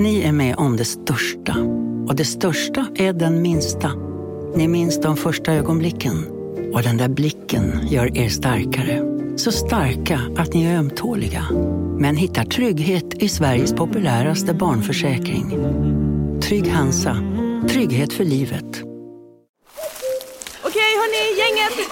Ni är med om det största. Och det största är den minsta. Ni minns de första ögonblicken. Och den där blicken gör er starkare. Så starka att ni är ömtåliga. Men hittar trygghet i Sveriges populäraste barnförsäkring. Trygg Hansa. Trygghet för livet. Okej hörni, gänget!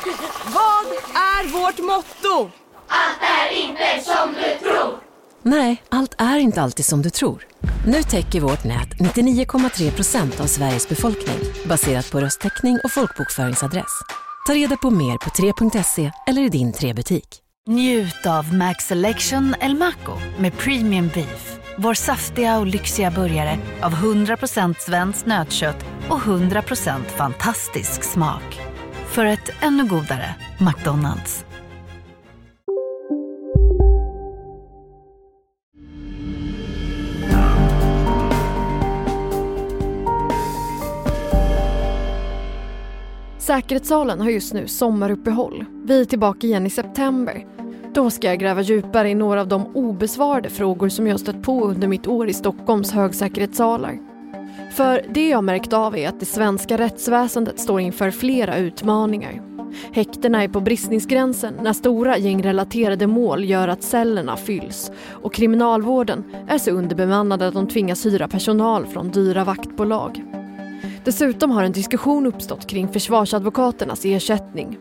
Vad är vårt motto? Allt är inte som du tror. Nej, allt är inte alltid som du tror. Nu täcker vårt nät 99,3 procent av Sveriges befolkning baserat på röstteckning och folkbokföringsadress. Ta reda på mer på 3.se eller i din 3-butik. Njut av Max Selection El Maco med Premium Beef. Vår saftiga och lyxiga burgare av 100% svenskt nötkött och 100% fantastisk smak. För ett ännu godare McDonalds. Säkerhetssalen har just nu sommaruppehåll. Vi är tillbaka igen i september. Då ska jag gräva djupare i några av de obesvarade frågor som jag stött på under mitt år i Stockholms högsäkerhetssalar. För det jag märkt av är att det svenska rättsväsendet står inför flera utmaningar. Häktena är på bristningsgränsen när stora gängrelaterade mål gör att cellerna fylls och kriminalvården är så underbemannad att de tvingas hyra personal från dyra vaktbolag. Dessutom har en diskussion uppstått kring försvarsadvokaternas ersättning.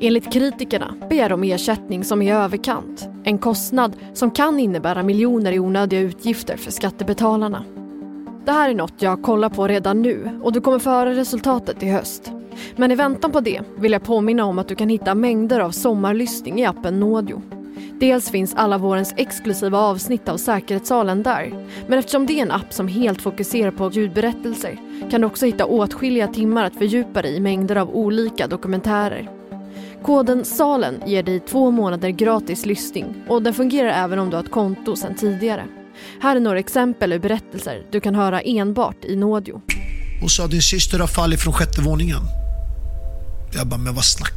Enligt kritikerna begär de ersättning som är överkant. En kostnad som kan innebära miljoner i onödiga utgifter för skattebetalarna. Det här är något jag kollar på redan nu och du kommer få höra resultatet i höst. Men i väntan på det vill jag påminna om att du kan hitta mängder av sommarlyssning i appen Nådio. Dels finns alla vårens exklusiva avsnitt av Säkerhetssalen där. Men eftersom det är en app som helt fokuserar på ljudberättelser kan du också hitta åtskilliga timmar att fördjupa dig i mängder av olika dokumentärer. Koden SALEN ger dig två månader gratis lyssning och den fungerar även om du har ett konto sedan tidigare. Här är några exempel ur berättelser du kan höra enbart i Nådio. Hon sa din syster har fallit från sjätte våningen. Jag bara, men vad snackar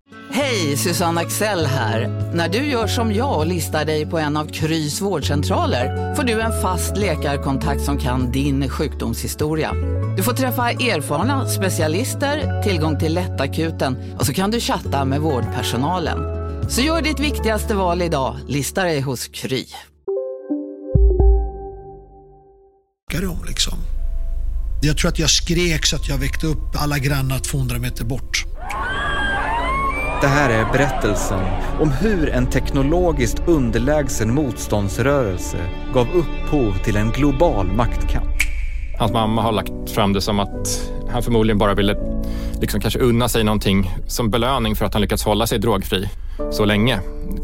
Hej, Susanne Axel här. När du gör som jag och listar dig på en av Krys vårdcentraler får du en fast läkarkontakt som kan din sjukdomshistoria. Du får träffa erfarna specialister, tillgång till lättakuten och så kan du chatta med vårdpersonalen. Så gör ditt viktigaste val idag, lista dig hos Kry. liksom? Jag tror att jag skrek så att jag väckte upp alla grannar 200 meter bort. Det här är berättelsen om hur en teknologiskt underlägsen motståndsrörelse gav upphov till en global maktkamp. Hans mamma har lagt fram det som att han förmodligen bara ville liksom kanske unna sig någonting som belöning för att han lyckats hålla sig drogfri så länge.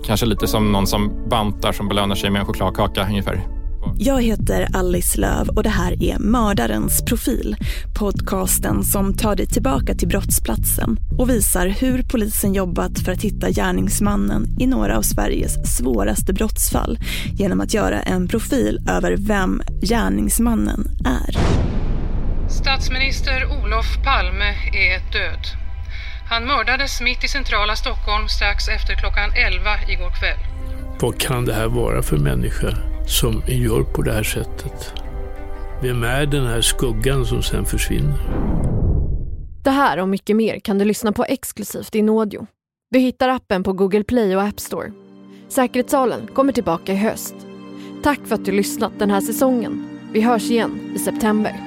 Kanske lite som någon som bantar som belönar sig med en chokladkaka ungefär. Jag heter Alice Löv och det här är Mördarens profil. Podcasten som tar dig tillbaka till brottsplatsen och visar hur polisen jobbat för att hitta gärningsmannen i några av Sveriges svåraste brottsfall genom att göra en profil över vem gärningsmannen är. Statsminister Olof Palme är död. Han mördades mitt i centrala Stockholm strax efter klockan 11 igår kväll. Vad kan det här vara för människa? Som gör på det här sättet. Vem är den här skuggan som sen försvinner? Det här och mycket mer kan du lyssna på exklusivt i Nådio. Du hittar appen på Google Play och App Store. Säkerhetssalen kommer tillbaka i höst. Tack för att du lyssnat den här säsongen. Vi hörs igen i september.